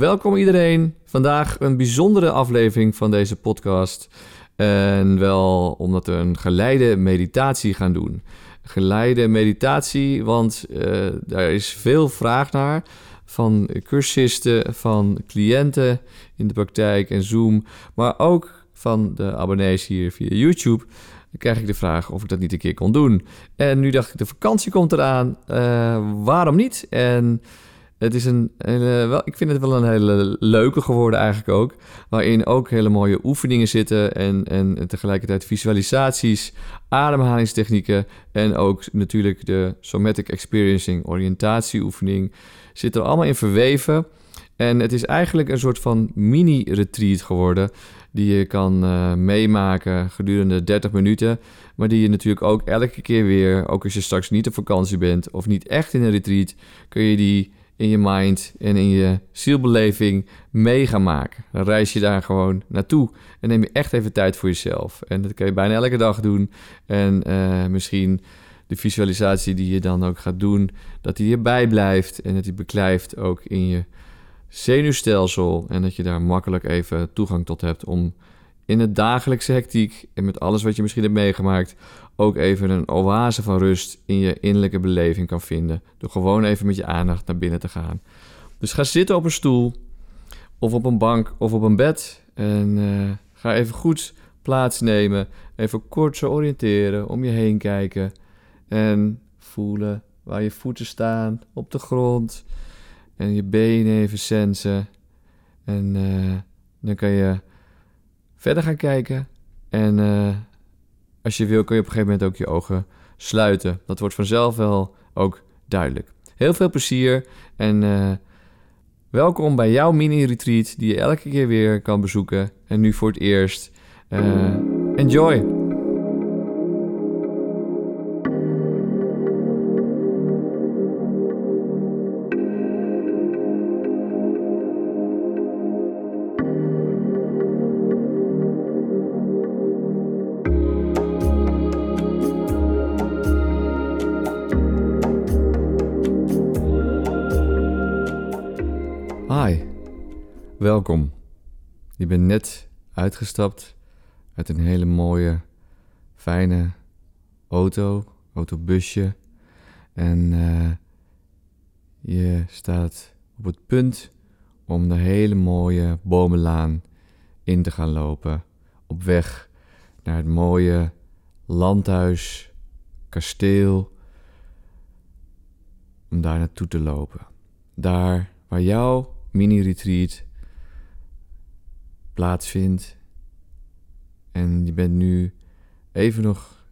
Welkom iedereen. Vandaag een bijzondere aflevering van deze podcast. En wel omdat we een geleide meditatie gaan doen. Geleide meditatie, want uh, daar is veel vraag naar van cursisten, van cliënten in de praktijk en Zoom, maar ook van de abonnees hier via YouTube. Dan krijg ik de vraag of ik dat niet een keer kon doen. En nu dacht ik, de vakantie komt eraan. Uh, waarom niet? En het is een hele, wel, ik vind het wel een hele leuke geworden eigenlijk ook. Waarin ook hele mooie oefeningen zitten en, en, tegelijkertijd visualisaties, ademhalingstechnieken en ook natuurlijk de somatic experiencing, oriëntatieoefening zit er allemaal in verweven. En het is eigenlijk een soort van mini-retreat geworden die je kan uh, meemaken gedurende 30 minuten. Maar die je natuurlijk ook elke keer weer, ook als je straks niet op vakantie bent of niet echt in een retreat, kun je die in je mind en in je zielbeleving mee gaan maken. Dan reis je daar gewoon naartoe en neem je echt even tijd voor jezelf. En dat kun je bijna elke dag doen. En uh, misschien de visualisatie die je dan ook gaat doen, dat die erbij blijft en dat die beklijft ook in je zenuwstelsel. En dat je daar makkelijk even toegang tot hebt om in het dagelijkse hectiek en met alles wat je misschien hebt meegemaakt, ook even een oase van rust in je innerlijke beleving kan vinden. Door gewoon even met je aandacht naar binnen te gaan. Dus ga zitten op een stoel, of op een bank, of op een bed. En uh, ga even goed plaatsnemen. Even kort zo oriënteren, om je heen kijken. En voelen waar je voeten staan op de grond. En je benen even sensen. En uh, dan kan je verder gaan kijken. En uh, als je wil, kun je op een gegeven moment ook je ogen sluiten. Dat wordt vanzelf wel ook duidelijk. Heel veel plezier en uh, welkom bij jouw mini-retreat die je elke keer weer kan bezoeken. En nu voor het eerst. Uh, enjoy! Welkom. Je bent net uitgestapt uit een hele mooie, fijne auto, autobusje. En uh, je staat op het punt om de hele mooie bomenlaan in te gaan lopen. Op weg naar het mooie landhuis, kasteel. Om daar naartoe te lopen. Daar waar jouw mini-retreat plaatsvindt. En je bent nu even nog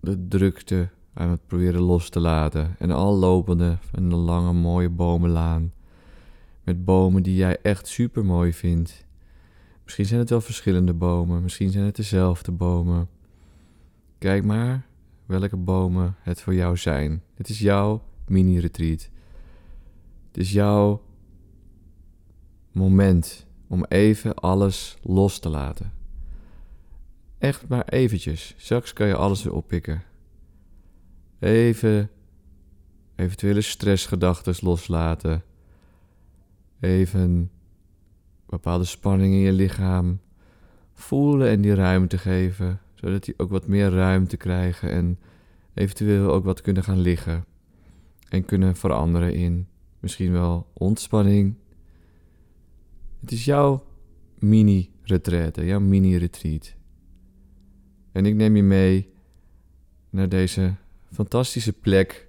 de drukte aan het proberen los te laten. En al lopende een lange mooie bomenlaan. Met bomen die jij echt super mooi vindt. Misschien zijn het wel verschillende bomen, misschien zijn het dezelfde bomen. Kijk maar welke bomen het voor jou zijn. Het is jouw mini-retreat. Het is jouw moment om even alles los te laten. Echt maar eventjes. Straks kan je alles weer oppikken. Even eventuele stressgedachten loslaten. Even bepaalde spanning in je lichaam voelen en die ruimte geven, zodat die ook wat meer ruimte krijgen en eventueel ook wat kunnen gaan liggen en kunnen veranderen in misschien wel ontspanning het is jouw mini-retraite, jouw mini-retreat. En ik neem je mee naar deze fantastische plek.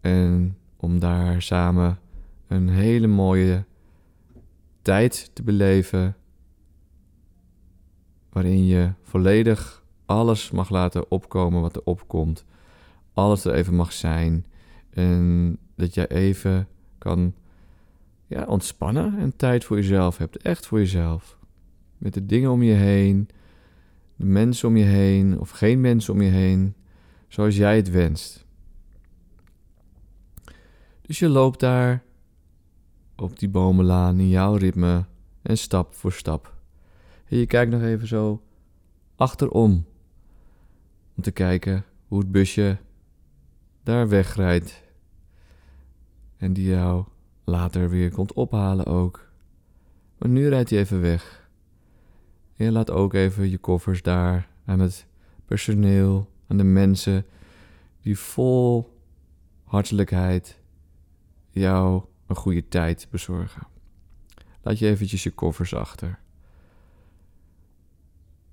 En om daar samen een hele mooie tijd te beleven. Waarin je volledig alles mag laten opkomen wat er opkomt. Alles er even mag zijn. En dat jij even kan ja, ontspannen en tijd voor jezelf hebt. Echt voor jezelf. Met de dingen om je heen, de mensen om je heen of geen mensen om je heen, zoals jij het wenst. Dus je loopt daar op die bomenlaan in jouw ritme en stap voor stap. En je kijkt nog even zo achterom om te kijken hoe het busje daar wegrijdt en die jou later weer komt ophalen ook. Maar nu rijdt hij even weg. En je laat ook even je koffers daar aan het personeel, aan de mensen die vol hartelijkheid jou een goede tijd bezorgen. Laat je eventjes je koffers achter.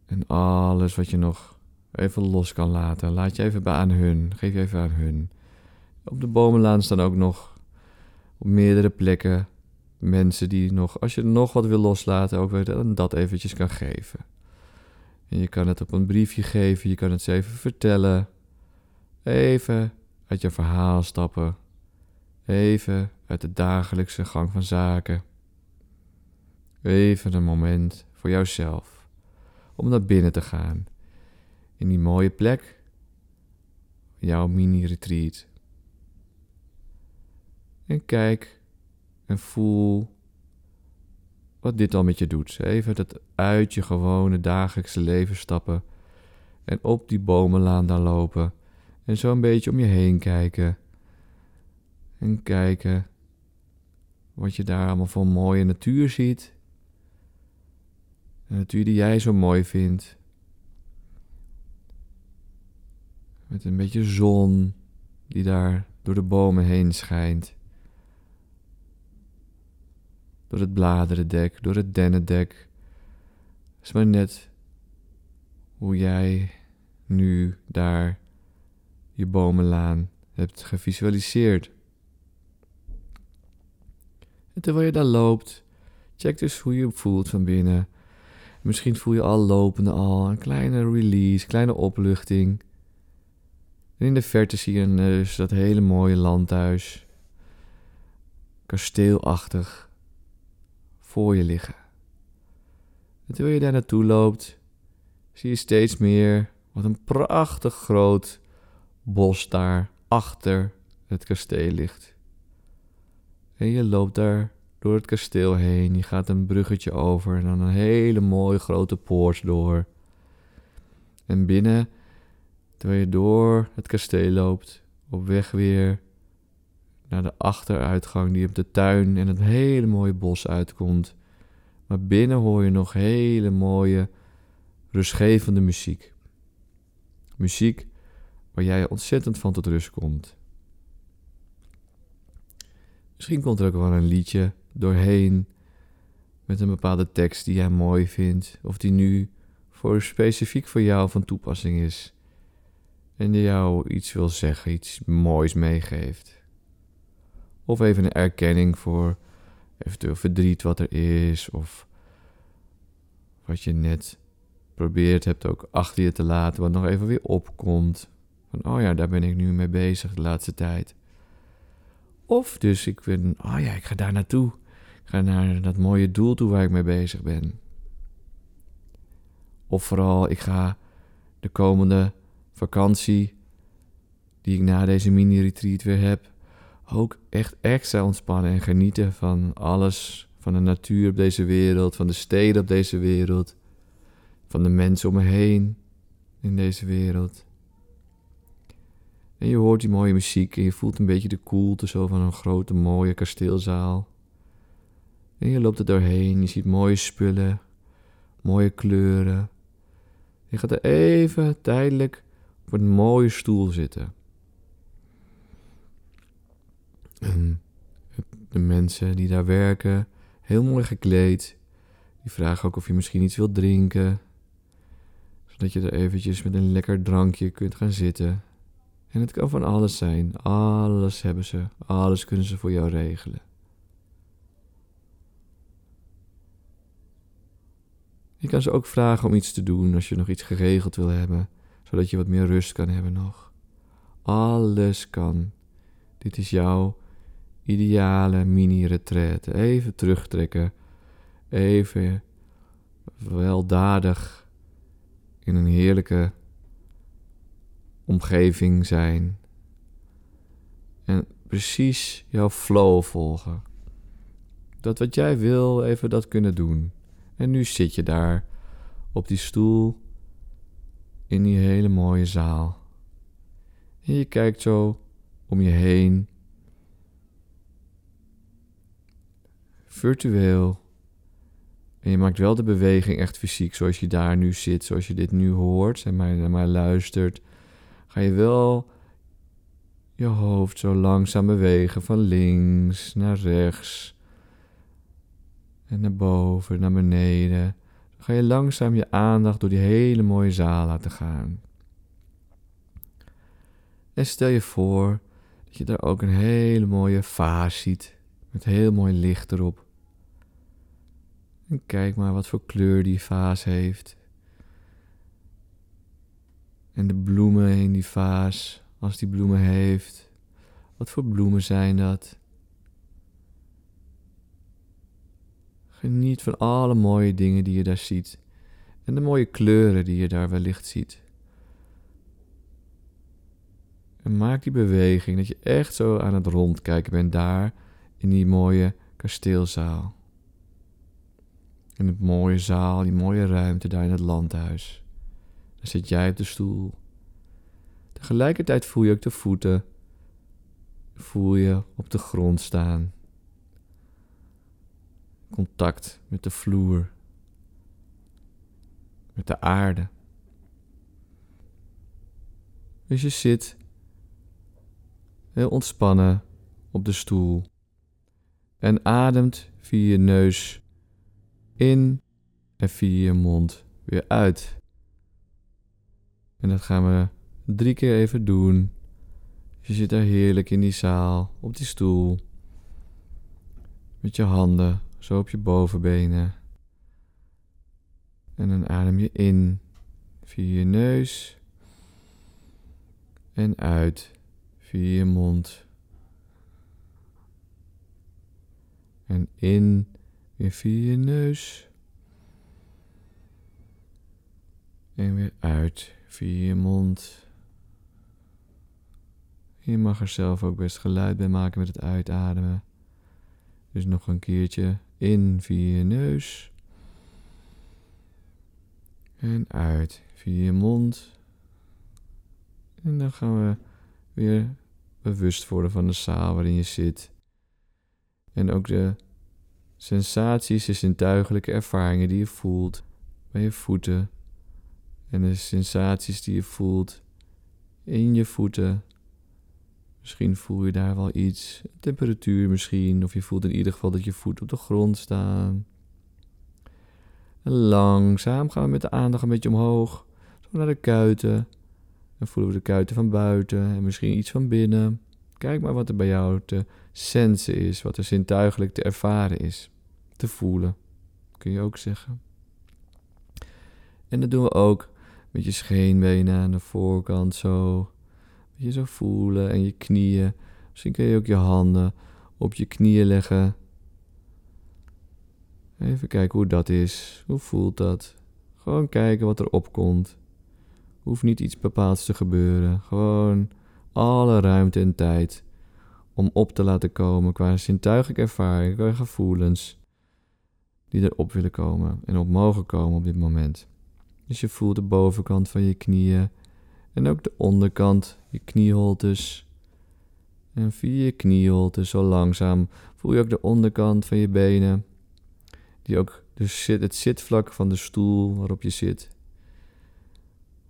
En alles wat je nog even los kan laten, laat je even bij aan hun. Geef je even aan hun. Op de bomenlaan staan ook nog op meerdere plekken mensen die nog, als je nog wat wil loslaten, ook weer dat eventjes kan geven. En je kan het op een briefje geven, je kan het ze even vertellen. Even uit je verhaal stappen. Even uit de dagelijkse gang van zaken. Even een moment voor jouzelf. Om naar binnen te gaan. In die mooie plek. Jouw mini-retreat. En kijk en voel wat dit al met je doet. Even dat uit je gewone dagelijkse leven stappen. En op die bomenlaan daar lopen. En zo een beetje om je heen kijken. En kijken wat je daar allemaal van mooie natuur ziet. Een natuur die jij zo mooi vindt. Met een beetje zon die daar door de bomen heen schijnt. Door het bladerendek, door het dennendek. is maar net hoe jij nu daar je bomenlaan hebt gevisualiseerd. En terwijl je daar loopt, check dus hoe je voelt van binnen. Misschien voel je al lopende al een kleine release, kleine opluchting. En in de verte zie je dus dat hele mooie landhuis, kasteelachtig, voor je liggen. En terwijl je daar naartoe loopt, zie je steeds meer wat een prachtig groot bos daar achter het kasteel ligt. En je loopt daar door het kasteel heen. Je gaat een bruggetje over en dan een hele mooie grote poort door. En binnen, terwijl je door het kasteel loopt, op weg weer naar de achteruitgang die op de tuin en het hele mooie bos uitkomt. Maar binnen hoor je nog hele mooie, rustgevende muziek. Muziek waar jij ontzettend van tot rust komt. Misschien komt er ook wel een liedje doorheen met een bepaalde tekst die jij mooi vindt, of die nu voor specifiek voor jou van toepassing is en die jou iets wil zeggen, iets moois meegeeft. Of even een erkenning voor eventueel verdriet wat er is, of wat je net probeert hebt ook achter je te laten, wat nog even weer opkomt. Van, oh ja, daar ben ik nu mee bezig de laatste tijd. Of dus ik ben, oh ja, ik ga daar naartoe. Ik ga naar dat mooie doel toe waar ik mee bezig ben. Of vooral, ik ga de komende vakantie, die ik na deze mini-retreat weer heb, ook echt extra ontspannen en genieten van alles, van de natuur op deze wereld, van de steden op deze wereld, van de mensen om me heen in deze wereld. En je hoort die mooie muziek en je voelt een beetje de koelte zo van een grote mooie kasteelzaal. En je loopt er doorheen, je ziet mooie spullen, mooie kleuren. Je gaat er even tijdelijk op een mooie stoel zitten. En de mensen die daar werken, heel mooi gekleed, die vragen ook of je misschien iets wilt drinken. Zodat je er eventjes met een lekker drankje kunt gaan zitten. En het kan van alles zijn. Alles hebben ze. Alles kunnen ze voor jou regelen. Je kan ze ook vragen om iets te doen als je nog iets geregeld wil hebben, zodat je wat meer rust kan hebben nog. Alles kan. Dit is jouw ideale mini-retraite. Even terugtrekken. Even weldadig in een heerlijke omgeving zijn. En precies jouw flow volgen. Dat wat jij wil, even dat kunnen doen. En nu zit je daar op die stoel in die hele mooie zaal. En je kijkt zo om je heen. Virtueel. En je maakt wel de beweging echt fysiek, zoals je daar nu zit, zoals je dit nu hoort en mij, naar mij luistert. Ga je wel je hoofd zo langzaam bewegen van links naar rechts en naar boven, naar beneden. Dan ga je langzaam je aandacht door die hele mooie zaal laten gaan. En stel je voor dat je daar ook een hele mooie vaas ziet met heel mooi licht erop. En kijk maar wat voor kleur die vaas heeft. En de bloemen in die vaas, als die bloemen heeft. Wat voor bloemen zijn dat? Geniet van alle mooie dingen die je daar ziet. En de mooie kleuren die je daar wellicht ziet. En maak die beweging dat je echt zo aan het rondkijken bent daar in die mooie kasteelzaal. In het mooie zaal, die mooie ruimte daar in het landhuis. Daar zit jij op de stoel. Tegelijkertijd voel je ook de voeten. Voel je op de grond staan. Contact met de vloer. Met de aarde. Dus je zit heel ontspannen op de stoel en ademt via je neus in en via je mond weer uit. En dat gaan we drie keer even doen. Je zit daar heerlijk in die zaal, op die stoel. Met je handen zo op je bovenbenen. En dan adem je in via je neus. En uit via je mond. En in weer via je neus. En weer uit via je mond. Je mag er zelf ook best geluid bij maken met het uitademen. Dus nog een keertje in via je neus. En uit via je mond. En dan gaan we weer bewust worden van de zaal waarin je zit. En ook de sensaties, de zintuigelijke ervaringen die je voelt bij je voeten. En de sensaties die je voelt in je voeten. Misschien voel je daar wel iets, temperatuur misschien, of je voelt in ieder geval dat je voeten op de grond staan. En langzaam gaan we met de aandacht een beetje omhoog, zo naar de kuiten. Dan voelen we de kuiten van buiten en misschien iets van binnen. Kijk maar wat er bij jou te sensen is, wat er zintuigelijk te ervaren is, te voelen, kun je ook zeggen. En dat doen we ook met je scheenbenen aan de voorkant zo. Je zo voelen en je knieën. Misschien kun je ook je handen op je knieën leggen. Even kijken hoe dat is. Hoe voelt dat? Gewoon kijken wat er opkomt. Hoeft niet iets bepaalds te gebeuren. Gewoon alle ruimte en tijd om op te laten komen qua zintuigelijke ervaring, qua gevoelens die erop willen komen en op mogen komen op dit moment. Dus je voelt de bovenkant van je knieën en ook de onderkant, je knieholtes. En via je knieholtes zo langzaam voel je ook de onderkant van je benen, die ook dus het zitvlak van de stoel waarop je zit.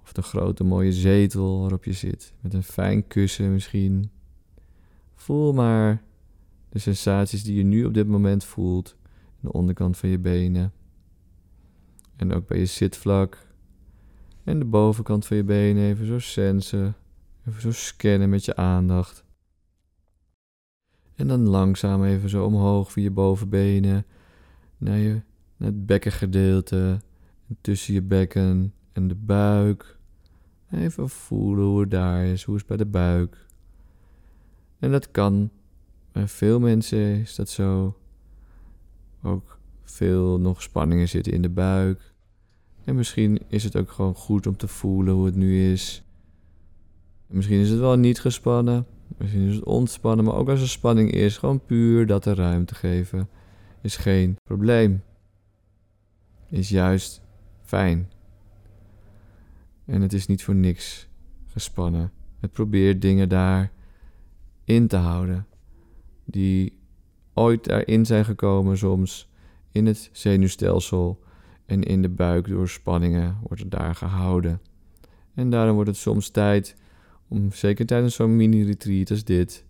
Of de grote mooie zetel waarop je zit, met een fijn kussen misschien. Voel maar de sensaties die je nu op dit moment voelt. Aan de onderkant van je benen. En ook bij je zitvlak. En de bovenkant van je benen even zo sensen. Even zo scannen met je aandacht. En dan langzaam even zo omhoog via je bovenbenen. Naar, je, naar het bekkengedeelte. En tussen je bekken en de buik. Even voelen hoe het daar is. Hoe is het bij de buik. En dat kan. Bij veel mensen is dat zo. Ook veel nog spanningen zitten in de buik. En misschien is het ook gewoon goed om te voelen hoe het nu is. misschien is het wel niet gespannen. Misschien is het ontspannen. Maar ook als er spanning is, gewoon puur dat er ruimte geven. Is geen probleem. Is juist fijn. En het is niet voor niks gespannen. Het probeert dingen daar in te houden. Die ooit daarin zijn gekomen soms. In het zenuwstelsel en in de buik door spanningen wordt het daar gehouden. En daarom wordt het soms tijd om, zeker tijdens zo'n mini-retreat als dit,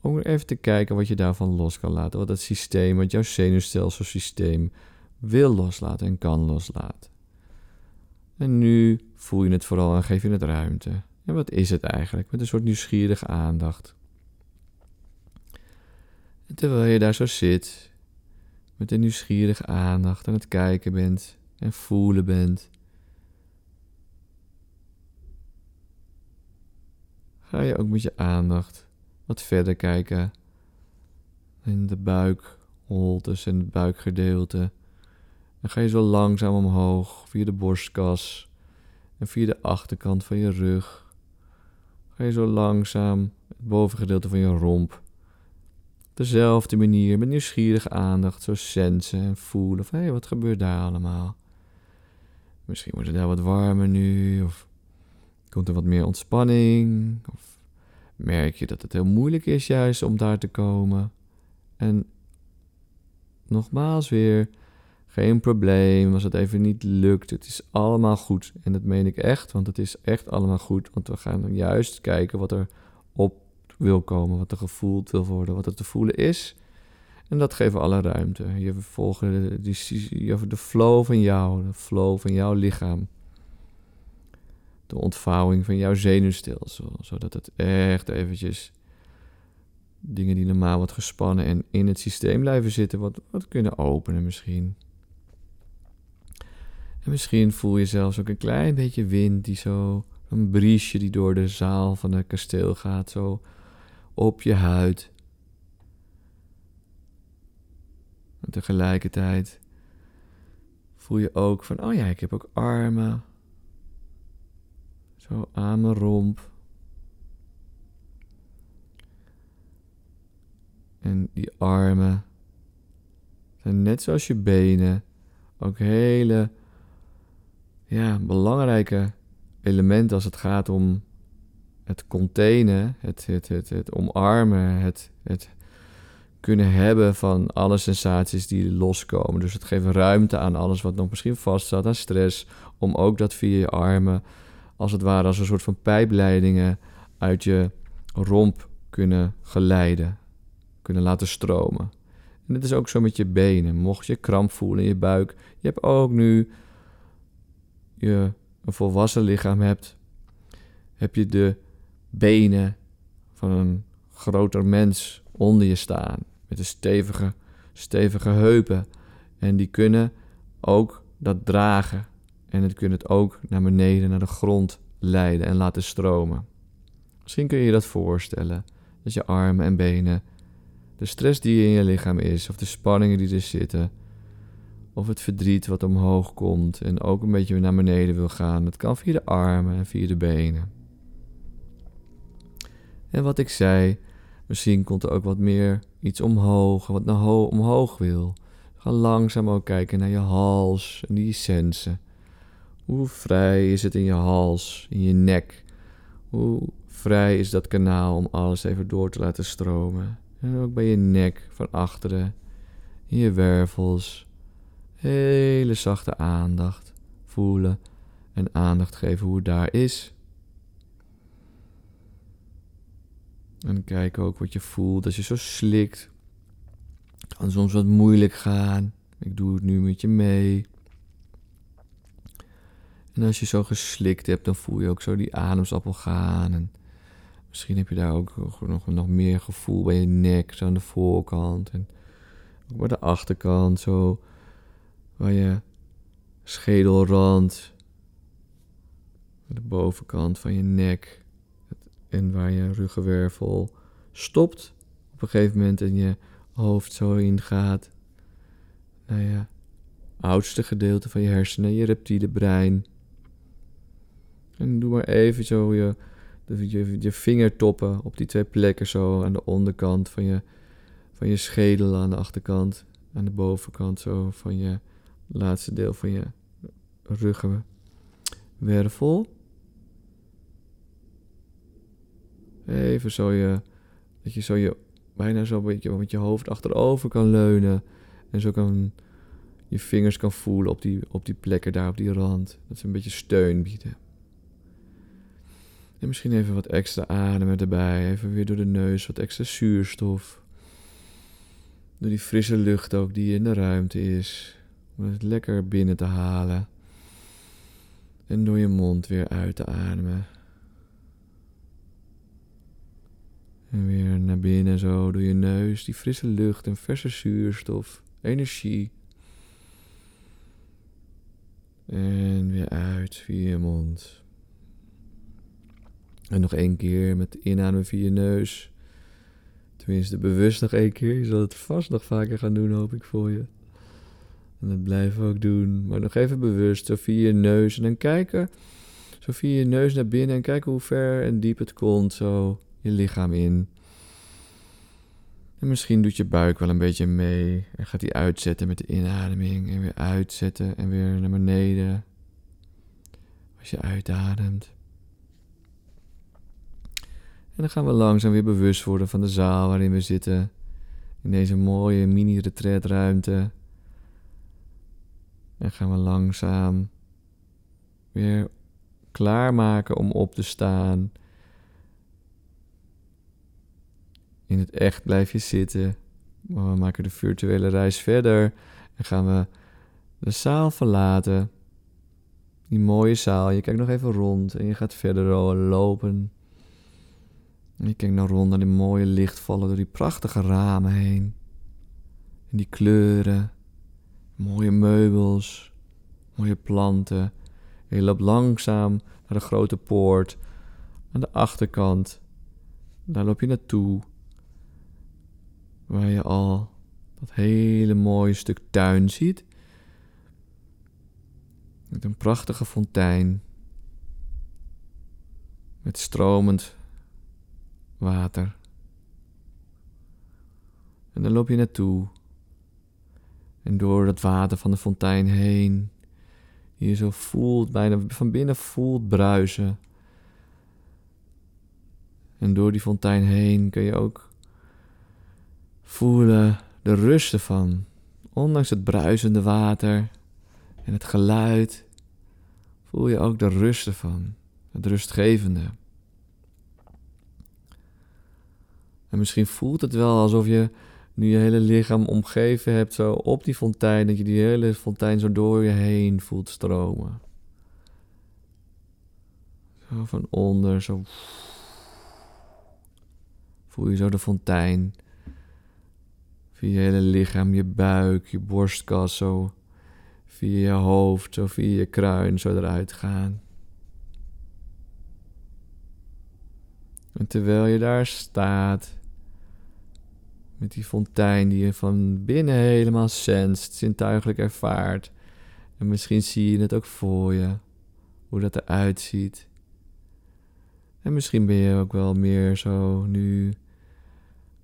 om even te kijken wat je daarvan los kan laten. Wat het systeem, wat jouw zenuwstelselsysteem wil loslaten en kan loslaten. En nu voel je het vooral en geef je het ruimte. En wat is het eigenlijk? Met een soort nieuwsgierige aandacht. En terwijl je daar zo zit, met een nieuwsgierige aandacht aan het kijken bent en voelen bent, ga je ook met je aandacht wat verder kijken in de buikholtes en het buikgedeelte. Dan ga je zo langzaam omhoog via de borstkas en via de achterkant van je rug. Ga je zo langzaam het bovengedeelte van je romp. Dezelfde manier, met nieuwsgierige aandacht, zo sensen en voelen van hé, hey, wat gebeurt daar allemaal? Misschien wordt het daar wat warmer nu, of komt er wat meer ontspanning, of merk je dat het heel moeilijk is juist om daar te komen. En nogmaals weer, geen probleem als het even niet lukt. Het is allemaal goed. En dat meen ik echt, want het is echt allemaal goed. Want we gaan juist kijken wat er op wil komen, wat er gevoeld wil worden, wat er te voelen is. En dat geven alle ruimte. Je volgen de, de flow van jou, de flow van jouw lichaam. De ontvouwing van jouw zenuwstelsel, zodat het echt eventjes dingen die normaal wat gespannen en in het systeem blijven zitten, wat, wat kunnen openen misschien. En misschien voel je zelfs ook een klein beetje wind die zo, een briesje die door de zaal van het kasteel gaat, zo op je huid. En tegelijkertijd voel je ook van, oh ja, ik heb ook armen. Zo aan mijn romp. En die armen zijn net zoals je benen ook hele ja, belangrijke elementen als het gaat om het containen, het, het, het, het omarmen, het, het kunnen hebben van alle sensaties die loskomen. Dus het geeft ruimte aan alles wat nog misschien vaststaat aan stress, om ook dat via je armen, als het ware als een soort van pijpleidingen uit je romp kunnen geleiden, kunnen laten stromen. En dit is ook zo met je benen. Mocht je kramp voelen in je buik, je hebt ook nu je een volwassen lichaam hebt, heb je de benen van een groter mens onder je staan. Met een stevige, stevige heupen. En die kunnen ook dat dragen. En het kunnen het ook naar beneden, naar de grond leiden en laten stromen. Misschien kun je je dat voorstellen. Dat je armen en benen, de stress die in je lichaam is, of de spanningen die er zitten, of het verdriet wat omhoog komt en ook een beetje naar beneden wil gaan. Dat kan via de armen en via de benen. En wat ik zei, misschien komt er ook wat meer iets omhoog, wat naar omhoog wil. Ga langzaam ook kijken naar je hals en die sensen. Hoe vrij is het in je hals, in je nek? Hoe vrij is dat kanaal om alles even door te laten stromen? En ook bij je nek van achteren, in je wervels. Hele zachte aandacht voelen en aandacht geven hoe het daar is. En kijk ook wat je voelt als je zo slikt. Kan soms wat moeilijk gaan. Ik doe het nu met je mee. En als je zo geslikt hebt, dan voel je ook zo die ademsappel gaan. En misschien heb je daar ook nog, nog meer gevoel bij je nek, zo aan de voorkant. En ook bij de achterkant, zo waar je schedelrand, de bovenkant van je nek en waar je ruggenwervel stopt op een gegeven moment en je hoofd zo ingaat naar je oudste gedeelte van je hersenen, je reptiele brein. En doe maar even zo je, je, je vingertoppen op die twee plekken zo aan de onderkant van je, van je schedel, aan de achterkant, aan de bovenkant zo van je laatste deel van je ruggenwervel. Even zo je, dat je zo je bijna zo een beetje met je hoofd achterover kan leunen. En zo kan je vingers kan voelen op die, op die plekken daar op die rand. Dat ze een beetje steun bieden. En misschien even wat extra ademen erbij. Even weer door de neus wat extra zuurstof. Door die frisse lucht ook die in de ruimte is. Om het lekker binnen te halen. En door je mond weer uit te ademen. En weer naar binnen zo door je neus. Die frisse lucht en verse zuurstof. Energie. En weer uit via je mond. En nog één keer met inademen via je neus. Tenminste, bewust nog één keer. Je zal het vast nog vaker gaan doen, hoop ik voor je. En dat blijven we ook doen. Maar nog even bewust, zo via je neus. En dan kijken, zo via je neus naar binnen. En kijken hoe ver en diep het komt, zo je lichaam in. En misschien doet je buik wel een beetje mee. En gaat die uitzetten met de inademing. En weer uitzetten en weer naar beneden. Als je uitademt. En dan gaan we langzaam weer bewust worden van de zaal waarin we zitten. In deze mooie mini-retreatruimte. En gaan we langzaam weer klaarmaken om op te staan. In het echt blijf je zitten. Maar we maken de virtuele reis verder. En gaan we de zaal verlaten. Die mooie zaal. Je kijkt nog even rond en je gaat verder lopen. En je kijkt naar rond naar die mooie licht vallen door die prachtige ramen heen. En die kleuren. Mooie meubels. Mooie planten. En je loopt langzaam naar de grote poort. Aan de achterkant. Daar loop je naartoe. Waar je al dat hele mooie stuk tuin ziet. Met een prachtige fontein. Met stromend water. En dan loop je naartoe. En door dat water van de fontein heen, die je zo voelt, bijna van binnen voelt bruisen. En door die fontein heen kun je ook voelen de rust ervan. Ondanks het bruisende water en het geluid, voel je ook de rust ervan. Het rustgevende. En misschien voelt het wel alsof je nu je hele lichaam omgeven hebt, zo op die fontein, dat je die hele fontein zo door je heen voelt stromen. Zo van onder, zo. Voel je zo de fontein. Via je hele lichaam, je buik, je borstkas, zo. Via je hoofd, zo via je kruin, zo eruit gaan. En terwijl je daar staat, met die fontein die je van binnen helemaal senst, zintuigelijk ervaart. En misschien zie je het ook voor je, hoe dat eruit ziet. En misschien ben je ook wel meer zo nu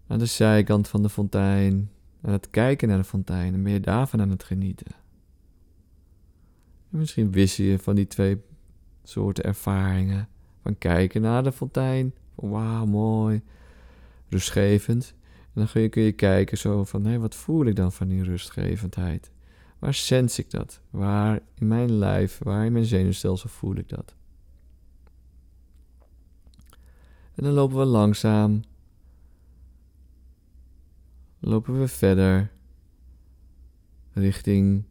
aan de zijkant van de fontein, aan het kijken naar de fontein en je daarvan aan het genieten. En misschien wissel je van die twee soorten ervaringen. Van kijken naar de fontein, van wauw, mooi, rustgevend. En dan kun je, kun je kijken zo van, hé, wat voel ik dan van die rustgevendheid? Waar sens ik dat? Waar in mijn lijf, waar in mijn zenuwstelsel voel ik dat? En dan lopen we langzaam. Lopen we verder richting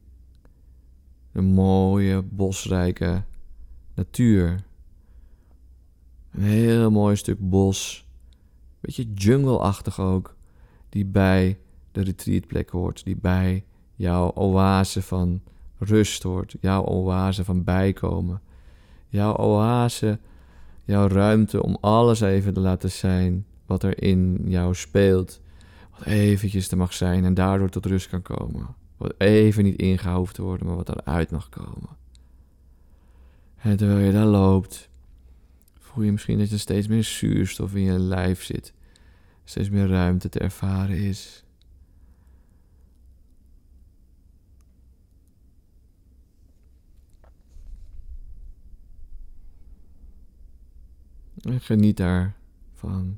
een mooie bosrijke natuur. Een heel mooi stuk bos. Beetje jungle-achtig ook die bij de retreatplek hoort, die bij jouw oase van rust hoort, jouw oase van bijkomen, jouw oase, jouw ruimte om alles even te laten zijn wat er in jou speelt, wat eventjes te mag zijn en daardoor tot rust kan komen, wat even niet ingehoofd te worden, maar wat eruit mag komen. En terwijl je daar loopt, voel je misschien dat er steeds meer zuurstof in je lijf zit steeds meer ruimte te ervaren is. En geniet daarvan.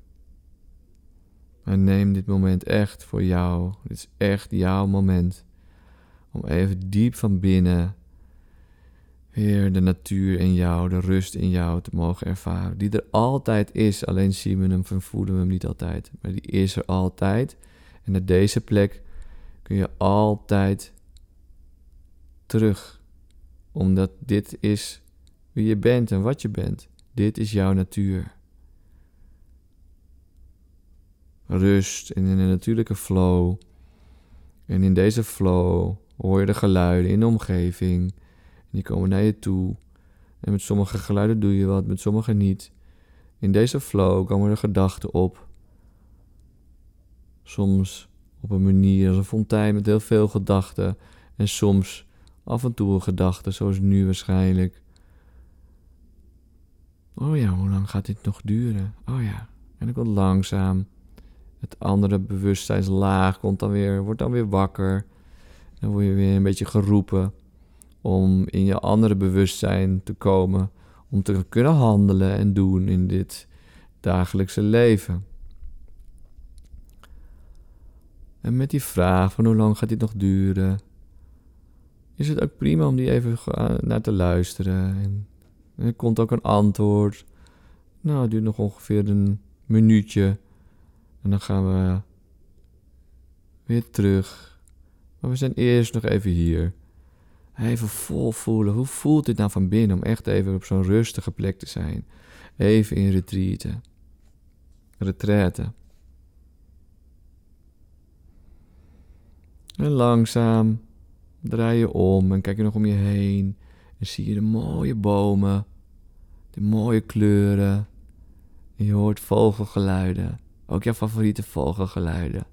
En neem dit moment echt voor jou. Dit is echt jouw moment. Om even diep van binnen weer de natuur in jou, de rust in jou te mogen ervaren. Die er altijd is, alleen zien we hem en voelen we hem niet altijd. Maar die is er altijd. En naar deze plek kun je altijd terug. Omdat dit is wie je bent en wat je bent. Dit is jouw natuur. Rust en in een natuurlijke flow. En in deze flow hoor je de geluiden in de omgeving. Die komen naar je toe. En met sommige geluiden doe je wat, met sommige niet. In deze flow komen er gedachten op. Soms op een manier als een fontein met heel veel gedachten. En soms af en toe een gedachte, zoals nu waarschijnlijk. Oh ja, hoe lang gaat dit nog duren? Oh ja, en dan komt langzaam. Het andere bewustzijnslaag komt dan weer, wordt dan weer wakker. Dan word je weer een beetje geroepen om in je andere bewustzijn te komen. Om te kunnen handelen en doen in dit dagelijkse leven. En met die vraag van hoe lang gaat dit nog duren, is het ook prima om die even naar te luisteren. En er komt ook een antwoord. Nou, het duurt nog ongeveer een minuutje. En dan gaan we weer terug. Maar we zijn eerst nog even hier. Even vol voelen. Hoe voelt dit nou van binnen om echt even op zo'n rustige plek te zijn? Even in retreaten. Retraite. En langzaam draai je om en kijk je nog om je heen. En zie je de mooie bomen, de mooie kleuren. En je hoort vogelgeluiden. Ook jouw favoriete vogelgeluiden.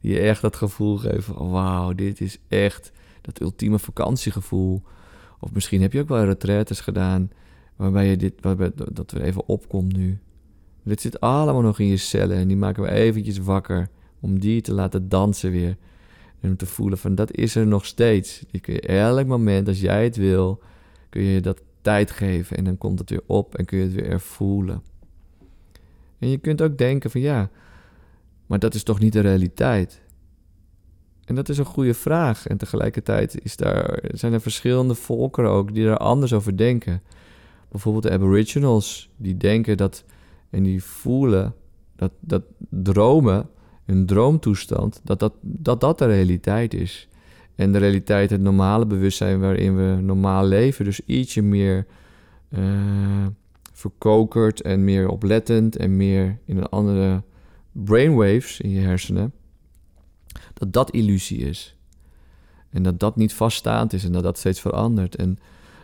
Die je echt dat gevoel geven wauw, dit is echt dat ultieme vakantiegevoel. Of misschien heb je ook wel retraites gedaan waarbij je dit, waarbij dat weer even opkomt nu. Dit zit allemaal nog in je cellen en die maken we eventjes wakker om die te laten dansen weer. En om te voelen van dat is er nog steeds. Die kun je elk moment, als jij het wil, kun je dat tijd geven. En dan komt het weer op en kun je het weer ervoelen. En je kunt ook denken van ja, maar dat is toch niet de realiteit? En dat is een goede vraag. En tegelijkertijd is daar, zijn er verschillende volkeren ook die daar anders over denken. Bijvoorbeeld de Aboriginals, die denken dat en die voelen dat, dat dromen een droomtoestand, dat dat, dat dat de realiteit is. En de realiteit, het normale bewustzijn waarin we normaal leven, dus ietsje meer uh, verkokerd en meer oplettend en meer in een andere brainwaves in je hersenen, dat dat illusie is. En dat dat niet vaststaand is en dat dat steeds verandert. En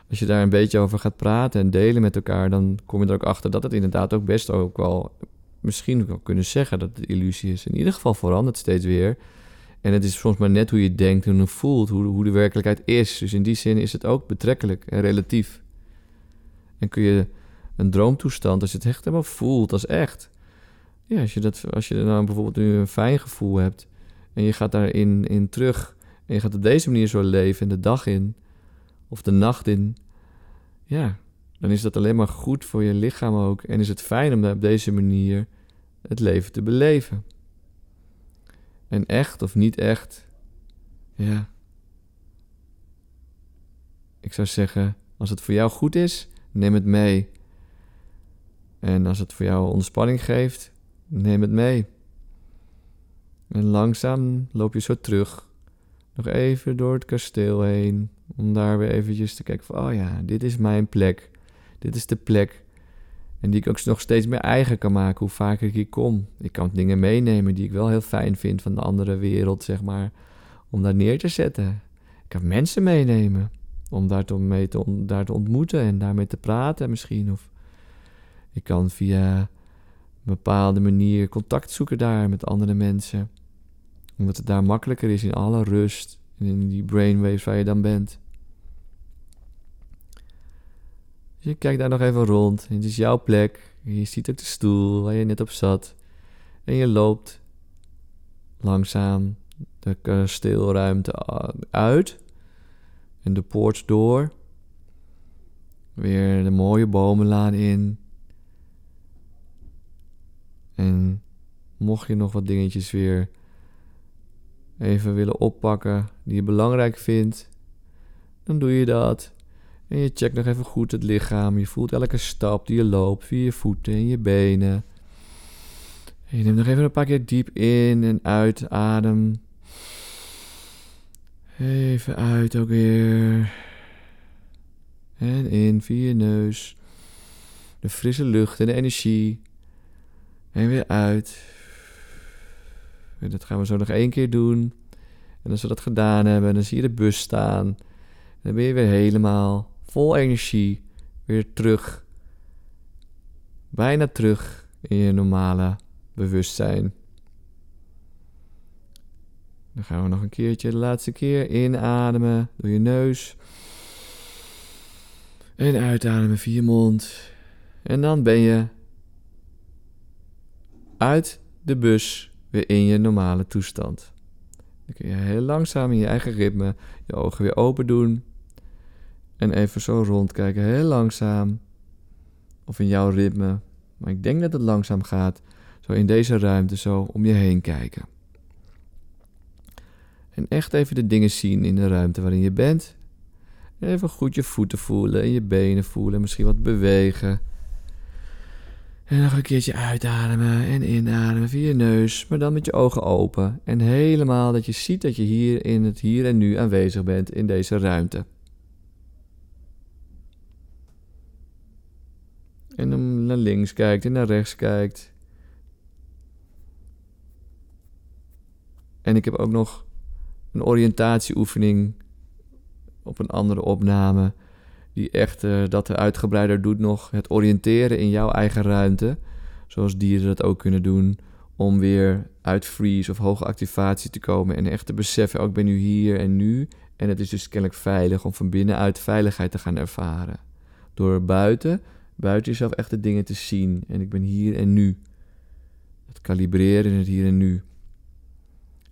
als je daar een beetje over gaat praten en delen met elkaar, dan kom je er ook achter dat het inderdaad ook best ook wel misschien wel kunnen zeggen dat het illusie is. In ieder geval verandert steeds weer. En het is soms maar net hoe je denkt en hoe je voelt, hoe, hoe de werkelijkheid is. Dus in die zin is het ook betrekkelijk en relatief. En kun je een droomtoestand, als je het echt helemaal voelt als echt. Ja, als je, dat, als je nou bijvoorbeeld nu een fijn gevoel hebt en je gaat daarin in terug en je gaat op deze manier zo leven en de dag in of de nacht in. Ja, dan is dat alleen maar goed voor je lichaam ook. En is het fijn om op deze manier het leven te beleven. En echt of niet echt, ja. Ik zou zeggen, als het voor jou goed is, neem het mee. En als het voor jou ontspanning geeft, neem het mee. En langzaam loop je zo terug. Nog even door het kasteel heen. Om daar weer eventjes te kijken van, oh ja, dit is mijn plek. Dit is de plek. En die ik ook nog steeds meer eigen kan maken hoe vaker ik hier kom. Ik kan dingen meenemen die ik wel heel fijn vind van de andere wereld, zeg maar. Om daar neer te zetten. Ik kan mensen meenemen. Om daar te, mee te, om daar te ontmoeten en daarmee te praten misschien. Ik kan via een bepaalde manier contact zoeken daar met andere mensen. Omdat het daar makkelijker is in alle rust. En in die brainwaves waar je dan bent. Dus je kijkt daar nog even rond. Het is jouw plek. Je ziet ook de stoel waar je net op zat. En je loopt langzaam de kasteelruimte uit. En de poort door. Weer de mooie bomenlaan in. En Mocht je nog wat dingetjes weer even willen oppakken die je belangrijk vindt, dan doe je dat. En je checkt nog even goed het lichaam. Je voelt elke stap die je loopt via je voeten en je benen. En je neemt nog even een paar keer diep in en uit adem. Even uit ook weer. En in via je neus. De frisse lucht en de energie. En weer uit. Dat gaan we zo nog één keer doen. En als we dat gedaan hebben, dan zie je de bus staan. Dan ben je weer helemaal vol energie weer terug. Bijna terug in je normale bewustzijn. Dan gaan we nog een keertje de laatste keer inademen door je neus. En uitademen via je mond. En dan ben je uit de bus weer in je normale toestand. Dan kun je heel langzaam in je eigen ritme je ogen weer open doen. En even zo rondkijken, heel langzaam. Of in jouw ritme. Maar ik denk dat het langzaam gaat. Zo in deze ruimte zo om je heen kijken. En echt even de dingen zien in de ruimte waarin je bent. Even goed je voeten voelen en je benen voelen. Misschien wat bewegen. En nog een keertje uitademen en inademen via je neus, maar dan met je ogen open. En helemaal dat je ziet dat je hier in het hier en nu aanwezig bent in deze ruimte. En dan naar links kijkt en naar rechts kijkt. En ik heb ook nog een oriëntatieoefening op een andere opname. Die echt uh, dat uitgebreider doet nog. Het oriënteren in jouw eigen ruimte. Zoals dieren dat ook kunnen doen. Om weer uit freeze of hoge activatie te komen. En echt te beseffen, ook oh, ik ben nu hier en nu. En het is dus kennelijk veilig om van binnenuit veiligheid te gaan ervaren. Door buiten, buiten jezelf echt de dingen te zien. En ik ben hier en nu. Het kalibreren in het hier en nu.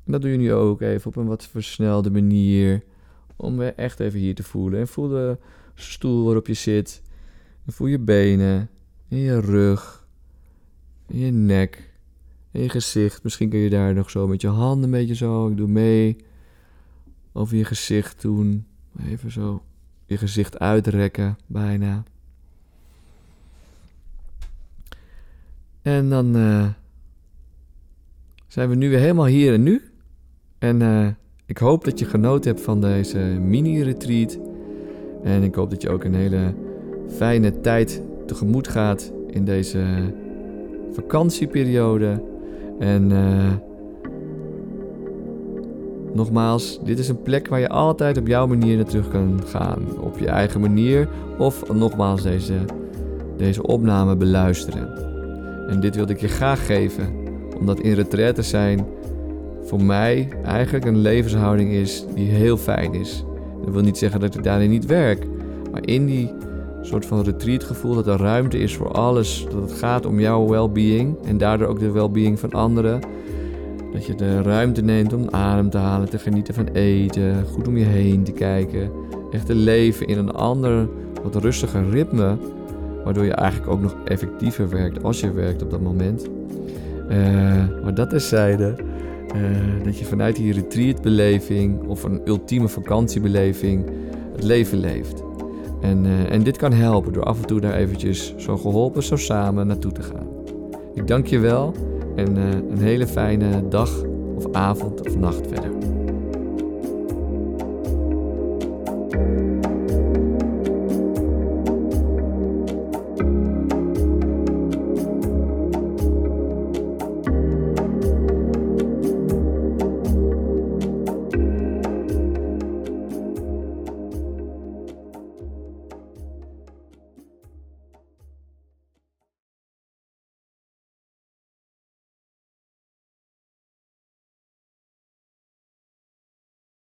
En dat doe je nu ook even op een wat versnelde manier. Om weer echt even hier te voelen. En voel de stoel waarop je zit. En voel je benen. En je rug. En je nek. En je gezicht. Misschien kun je daar nog zo met je handen een beetje zo. Ik doe mee. Over je gezicht doen. Even zo je gezicht uitrekken. Bijna. En dan uh, zijn we nu weer helemaal hier en nu. En uh, ik hoop dat je genoten hebt van deze mini-retreat. En ik hoop dat je ook een hele fijne tijd tegemoet gaat in deze vakantieperiode. En uh, nogmaals, dit is een plek waar je altijd op jouw manier naar terug kan gaan. Op je eigen manier. Of nogmaals deze, deze opname beluisteren. En dit wilde ik je graag geven. Omdat in retraite zijn voor mij eigenlijk een levenshouding is die heel fijn is. Dat wil niet zeggen dat ik daarin niet werk, maar in die soort van retreatgevoel dat er ruimte is voor alles, dat het gaat om jouw well-being en daardoor ook de well-being van anderen. Dat je de ruimte neemt om adem te halen, te genieten van eten, goed om je heen te kijken. Echt te leven in een ander, wat rustiger ritme, waardoor je eigenlijk ook nog effectiever werkt als je werkt op dat moment. Uh, maar dat is zijde. Uh, dat je vanuit die retreatbeleving of een ultieme vakantiebeleving het leven leeft. En, uh, en dit kan helpen door af en toe daar eventjes zo geholpen, zo samen naartoe te gaan. Ik dank je wel en uh, een hele fijne dag of avond of nacht verder.